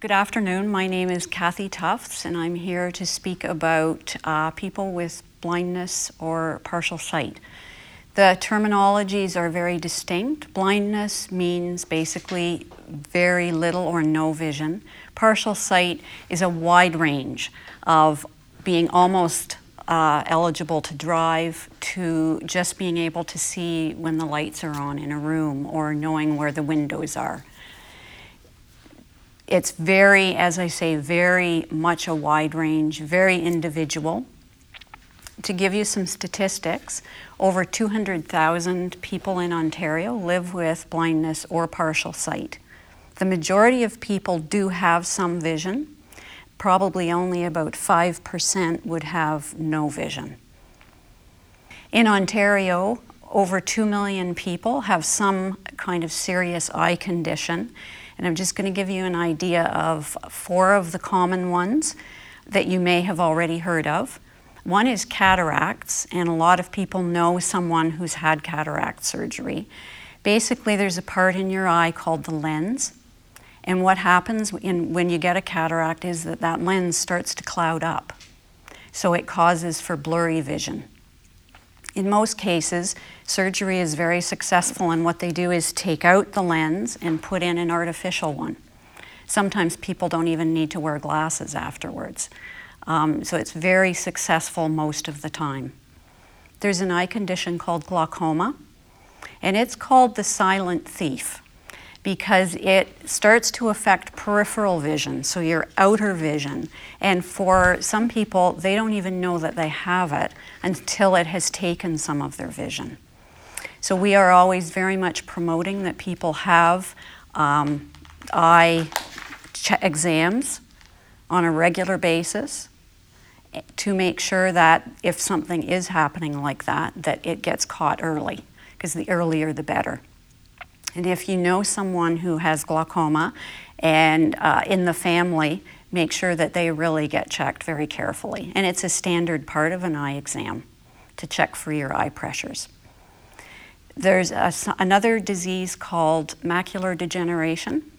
Good afternoon. My name is Kathy Tufts, and I'm here to speak about uh, people with blindness or partial sight. The terminologies are very distinct. Blindness means basically very little or no vision. Partial sight is a wide range of being almost uh, eligible to drive to just being able to see when the lights are on in a room or knowing where the windows are it's very, as I say, very much a wide range, very individual. To give you some statistics, over 200,000 people in Ontario live with blindness or partial sight. The majority of people do have some vision. Probably only about 5% would have no vision. In Ontario, over 2 million people have some kind of serious eye condition, and I'm just going to give you an idea of four of the common ones that you may have already heard of. One is cataracts, and a lot of people know someone who's had cataract surgery. Basically, there's a part in your eye called the lens, and what happens in, when you get a cataract is that that lens starts to cloud up. So it causes for blurry vision. In most cases, surgery is very successful, and what they do is take out the lens and put in an artificial one. Sometimes people don't even need to wear glasses afterwards. Um, so it's very successful most of the time. There's an eye condition called glaucoma, and it's called the silent thief because it starts to affect peripheral vision, so your outer vision. And for some people, they don't even know that they have it until it has taken some of their vision. So we are always very much promoting that people have um, eye ch- exams on a regular basis to make sure that if something is happening like that, that it gets caught early, because the earlier the better. And if you know someone who has glaucoma and uh, in the family, make sure that they really get checked very carefully. And it's a standard part of an eye exam to check for your eye pressures. There's a, another disease called macular degeneration,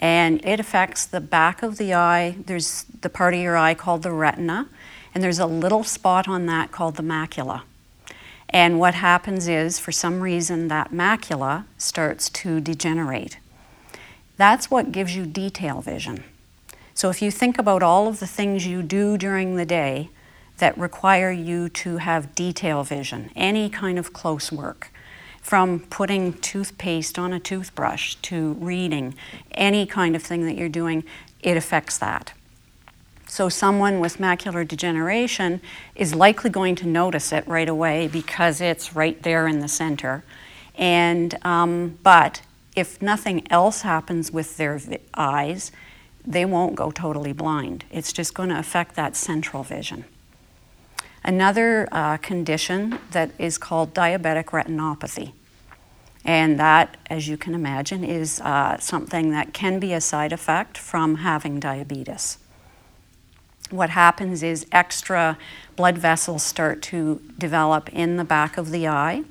and it affects the back of the eye. There's the part of your eye called the retina, and there's a little spot on that called the macula. And what happens is, for some reason, that macula starts to degenerate. That's what gives you detail vision. So if you think about all of the things you do during the day that require you to have detail vision, any kind of close work, from putting toothpaste on a toothbrush to reading, any kind of thing that you're doing, it affects that. So, someone with macular degeneration is likely going to notice it right away because it's right there in the center. And, um, but if nothing else happens with their vi- eyes, they won't go totally blind. It's just going to affect that central vision. Another uh, condition that is called diabetic retinopathy. And that, as you can imagine, is uh, something that can be a side effect from having diabetes what happens is extra blood vessels start to develop in the back of the eye,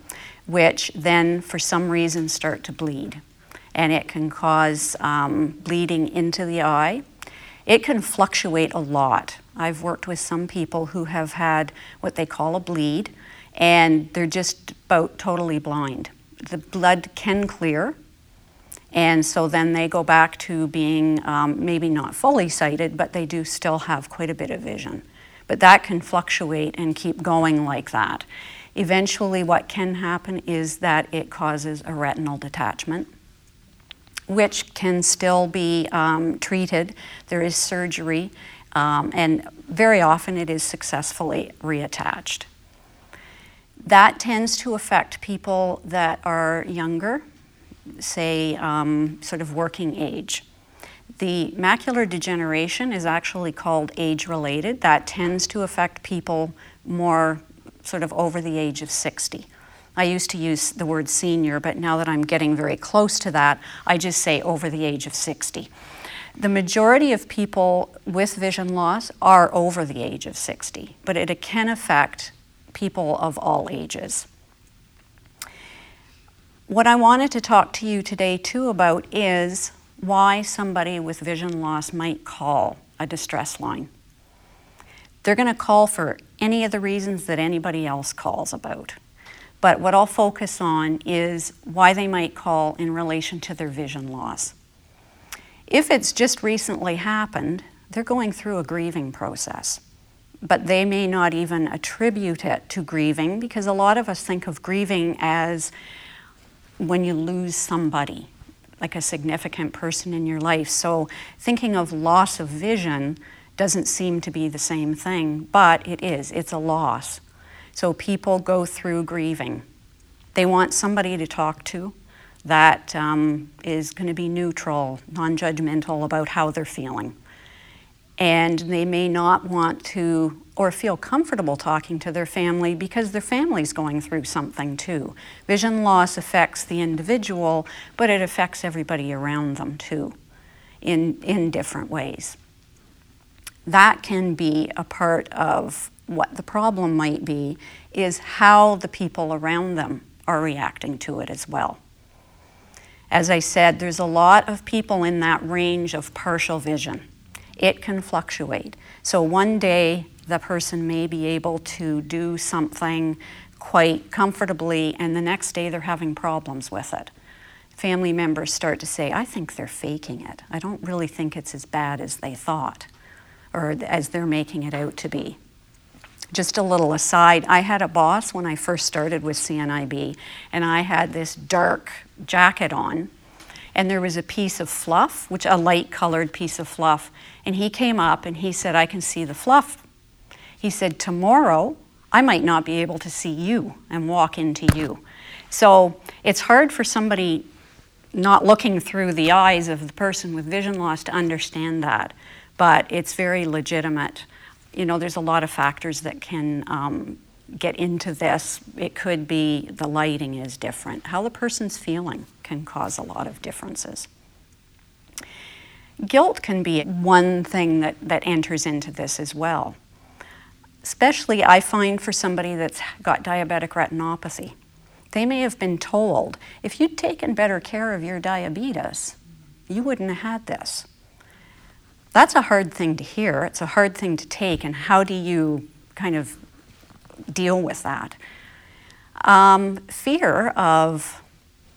which then, for some reason, start to bleed. And it can cause um, bleeding into the eye. It can fluctuate a lot. I've worked with some people who have had what they call a bleed, and they're just about totally blind. The blood can clear, and so then they go back to being um, maybe not fully sighted, but they do still have quite a bit of vision. But that can fluctuate and keep going like that. Eventually, what can happen is that it causes a retinal detachment, which can still be um, treated. There is surgery, um, and very often it is successfully reattached. That tends to affect people that are younger, say, um, sort of working age. The macular degeneration is actually called age related. That tends to affect people more sort of over the age of 60. I used to use the word senior, but now that I'm getting very close to that, I just say over the age of 60. The majority of people with vision loss are over the age of 60, but it can affect people of all ages. What I wanted to talk to you today, too, about is why somebody with vision loss might call a distress line. They're going to call for any of the reasons that anybody else calls about. But what I'll focus on is why they might call in relation to their vision loss. If it's just recently happened, they're going through a grieving process. But they may not even attribute it to grieving because a lot of us think of grieving as when you lose somebody, like a significant person in your life. So thinking of loss of vision doesn't seem to be the same thing, but it is. It's a loss. So people go through grieving. They want somebody to talk to that um, is going to be neutral, non judgmental about how they're feeling. And they may not want to or feel comfortable talking to their family because their family's going through something too. Vision loss affects the individual, but it affects everybody around them too in, in different ways. That can be a part of what the problem might be, is how the people around them are reacting to it as well. As I said, there's a lot of people in that range of partial vision. It can fluctuate. So one day the person may be able to do something quite comfortably, and the next day they're having problems with it. Family members start to say, I think they're faking it. I don't really think it's as bad as they thought or as they're making it out to be. Just a little aside, I had a boss when I first started with CNIB, and I had this dark jacket on, and there was a piece of fluff, which a light colored piece of fluff, and he came up and he said, I can see the fluff. He said, Tomorrow, I might not be able to see you and walk into you. So it's hard for somebody not looking through the eyes of the person with vision loss to understand that, but it's very legitimate you know, there's a lot of factors that can um, get into this. It could be the lighting is different. How the person's feeling can cause a lot of differences. Guilt can be one thing that, that enters into this as well. Especially, I find for somebody that's got diabetic retinopathy. They may have been told if you'd taken better care of your diabetes, you wouldn't have had this. That's a hard thing to hear. It's a hard thing to take. And how do you kind of deal with that? Um, fear of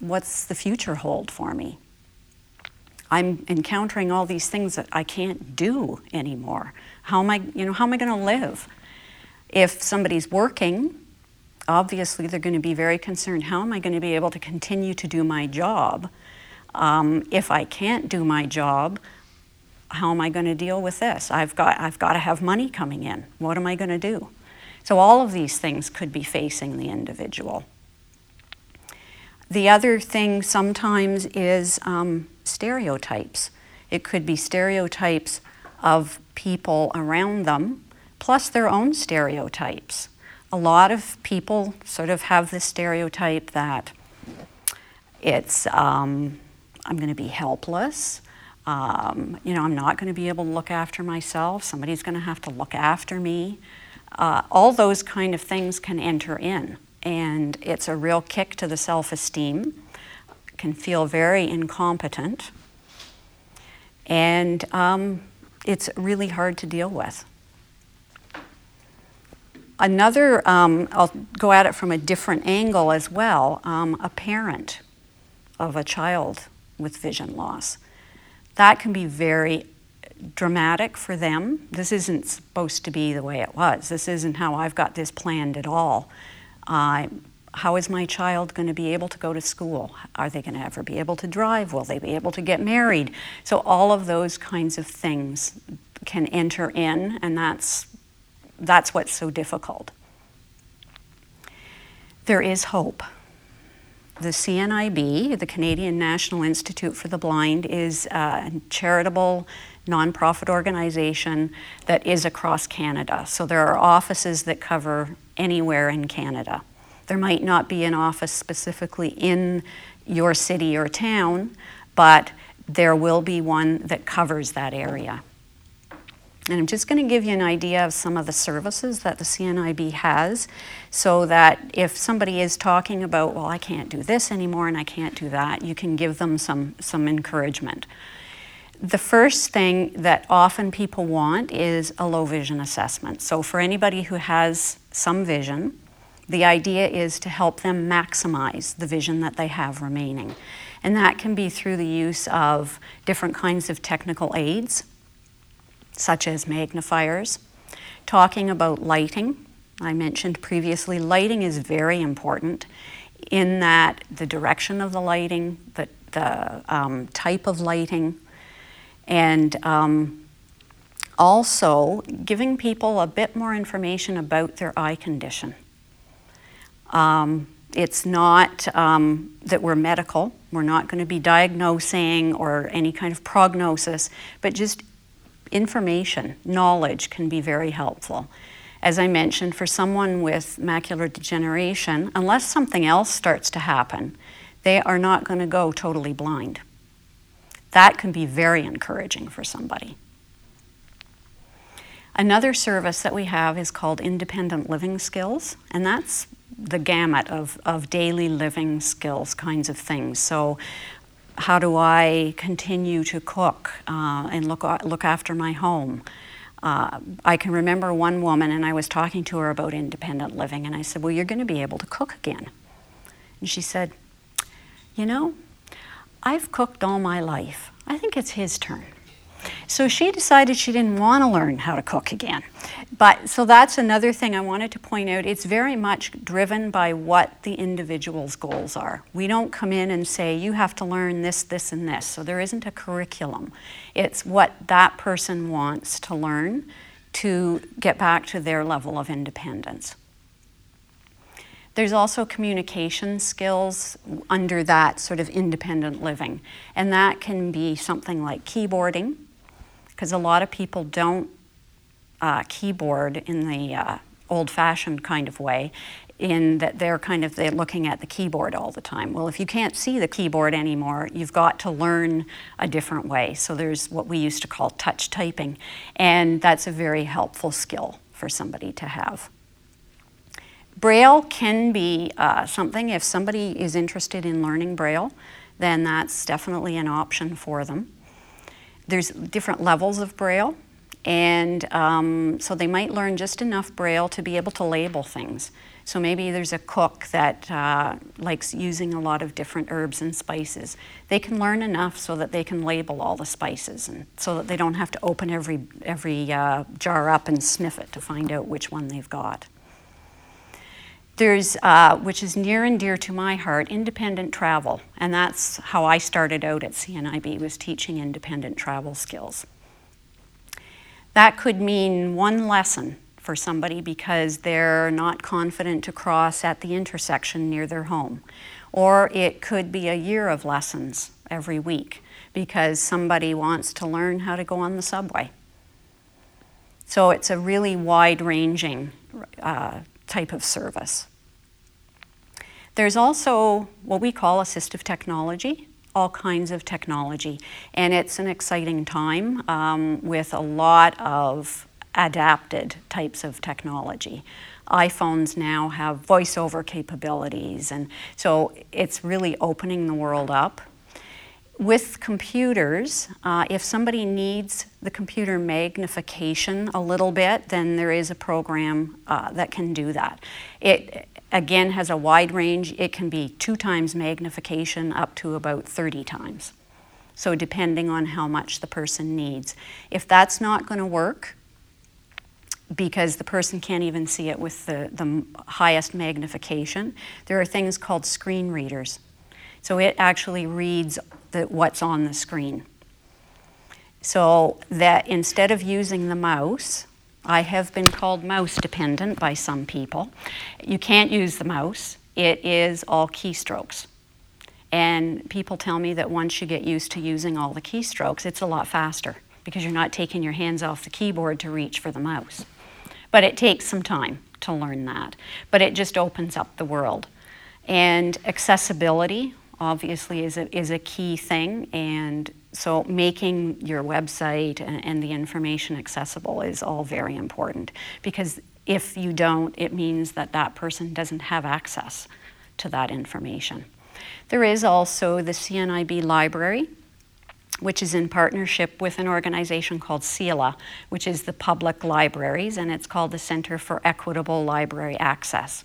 what's the future hold for me? I'm encountering all these things that I can't do anymore. How am I, you know, how am I going to live? If somebody's working, obviously they're going to be very concerned. How am I going to be able to continue to do my job? Um, if I can't do my job, how am I going to deal with this? I've got, I've got to have money coming in. What am I going to do? So, all of these things could be facing the individual. The other thing sometimes is um, stereotypes. It could be stereotypes of people around them, plus their own stereotypes. A lot of people sort of have this stereotype that it's, um, I'm going to be helpless, um, you know, I'm not going to be able to look after myself. Somebody's going to have to look after me. Uh, all those kind of things can enter in, and it's a real kick to the self esteem. Can feel very incompetent, and um, it's really hard to deal with. Another, um, I'll go at it from a different angle as well. Um, a parent of a child with vision loss that can be very dramatic for them. This isn't supposed to be the way it was. This isn't how I've got this planned at all. How is my child going to be able to go to school? Are they going to ever be able to drive? Will they be able to get married? So, all of those kinds of things can enter in, and that's, that's what's so difficult. There is hope. The CNIB, the Canadian National Institute for the Blind, is a charitable nonprofit organization that is across Canada. So there are offices that cover anywhere in Canada. There might not be an office specifically in your city or town, but there will be one that covers that area. And I'm just going to give you an idea of some of the services that the CNIB has so that if somebody is talking about, well, I can't do this anymore and I can't do that, you can give them some, some encouragement. The first thing that often people want is a low vision assessment. So, for anybody who has some vision, the idea is to help them maximize the vision that they have remaining. And that can be through the use of different kinds of technical aids, such as magnifiers, talking about lighting. I mentioned previously, lighting is very important in that the direction of the lighting, the, the um, type of lighting, and um, also giving people a bit more information about their eye condition. Um, it's not um, that we're medical, we're not going to be diagnosing or any kind of prognosis, but just information, knowledge can be very helpful. As I mentioned, for someone with macular degeneration, unless something else starts to happen, they are not going to go totally blind. That can be very encouraging for somebody. Another service that we have is called Independent Living Skills, and that's the gamut of, of daily living skills kinds of things. So, how do I continue to cook uh, and look, look after my home? Uh, I can remember one woman, and I was talking to her about independent living, and I said, Well, you're going to be able to cook again. And she said, You know, I've cooked all my life. I think it's his turn. So she decided she didn't want to learn how to cook again. But so that's another thing I wanted to point out. It's very much driven by what the individual's goals are. We don't come in and say, you have to learn this, this, and this. So there isn't a curriculum. It's what that person wants to learn to get back to their level of independence. There's also communication skills under that sort of independent living, and that can be something like keyboarding, because a lot of people don't uh, keyboard in the uh, old-fashioned kind of way in that they're kind of they're looking at the keyboard all the time. Well, if you can't see the keyboard anymore, you've got to learn a different way. So there's what we used to call touch typing, and that's a very helpful skill for somebody to have. Braille can be uh, something, if somebody is interested in learning Braille, then that's definitely an option for them. There's different levels of Braille, and um, so they might learn just enough Braille to be able to label things. So maybe there's a cook that uh, likes using a lot of different herbs and spices. They can learn enough so that they can label all the spices, and so that they don't have to open every every uh, jar up and sniff it to find out which one they've got. There's, uh, which is near and dear to my heart, independent travel. And that's how I started out at CNIB, was teaching independent travel skills. That could mean one lesson for somebody because they're not confident to cross at the intersection near their home. Or it could be a year of lessons every week because somebody wants to learn how to go on the subway. So it's a really wide ranging uh, type of service. There's also what we call assistive technology, all kinds of technology, and it's an exciting time um, with a lot of adapted types of technology. iPhones now have voiceover capabilities, and so it's really opening the world up with computers, uh, if somebody needs the computer magnification a little bit, then there is a program uh, that can do that. It again has a wide range. It can be two times magnification up to about 30 times. So, depending on how much the person needs. If that's not going to work, because the person can't even see it with the, the highest magnification, there are things called screen readers. So, it actually reads the, what's on the screen. So that instead of using the mouse, I have been called mouse dependent by some people. You can't use the mouse. it is all keystrokes. And people tell me that once you get used to using all the keystrokes, it's a lot faster because you're not taking your hands off the keyboard to reach for the mouse. But it takes some time to learn that. But it just opens up the world. And accessibility, obviously, is a, is a key thing. And so making your website and, and the information accessible is all very important because if you don't, it means that that person doesn't have access to that information. There is also the CNIB library, which is in partnership with an organization called CELA, which is the public libraries, and it's called the Center for Equitable Library Access.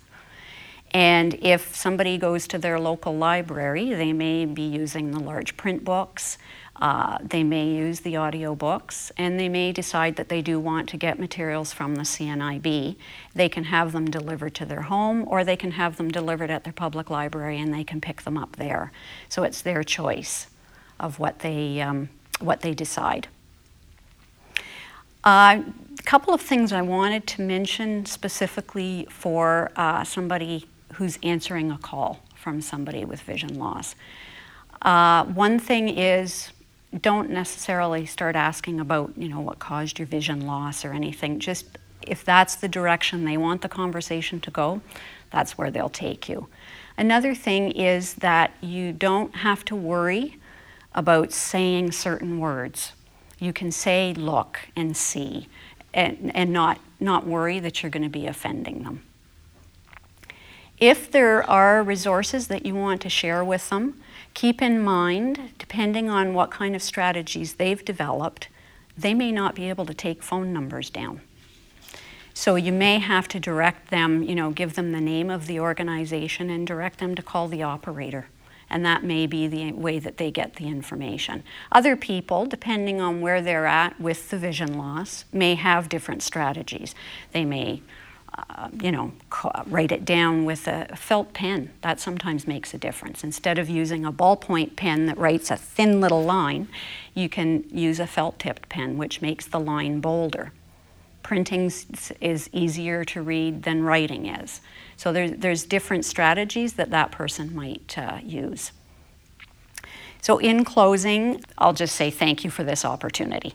And if somebody goes to their local library, they may be using the large print books, uh, they may use the audiobooks, and they may decide that they do want to get materials from the CNIB. They can have them delivered to their home, or they can have them delivered at their public library and they can pick them up there. So it's their choice of what they, um, what they decide. Uh, a couple of things I wanted to mention specifically for uh, somebody who's answering a call from somebody with vision loss. Uh, one thing is don't necessarily start asking about, you know, what caused your vision loss or anything. Just if that's the direction they want the conversation to go, that's where they'll take you. Another thing is that you don't have to worry about saying certain words. You can say look and see and, and not, not worry that you're going to be offending them. If there are resources that you want to share with them, keep in mind, depending on what kind of strategies they've developed, they may not be able to take phone numbers down. So you may have to direct them, you know, give them the name of the organization and direct them to call the operator. And that may be the way that they get the information. Other people, depending on where they're at with the vision loss, may have different strategies. They may uh, you know, write it down with a felt pen. That sometimes makes a difference. Instead of using a ballpoint pen that writes a thin little line, you can use a felt tipped pen, which makes the line bolder. Printing is easier to read than writing is. So there's, there's different strategies that that person might uh, use. So, in closing, I'll just say thank you for this opportunity.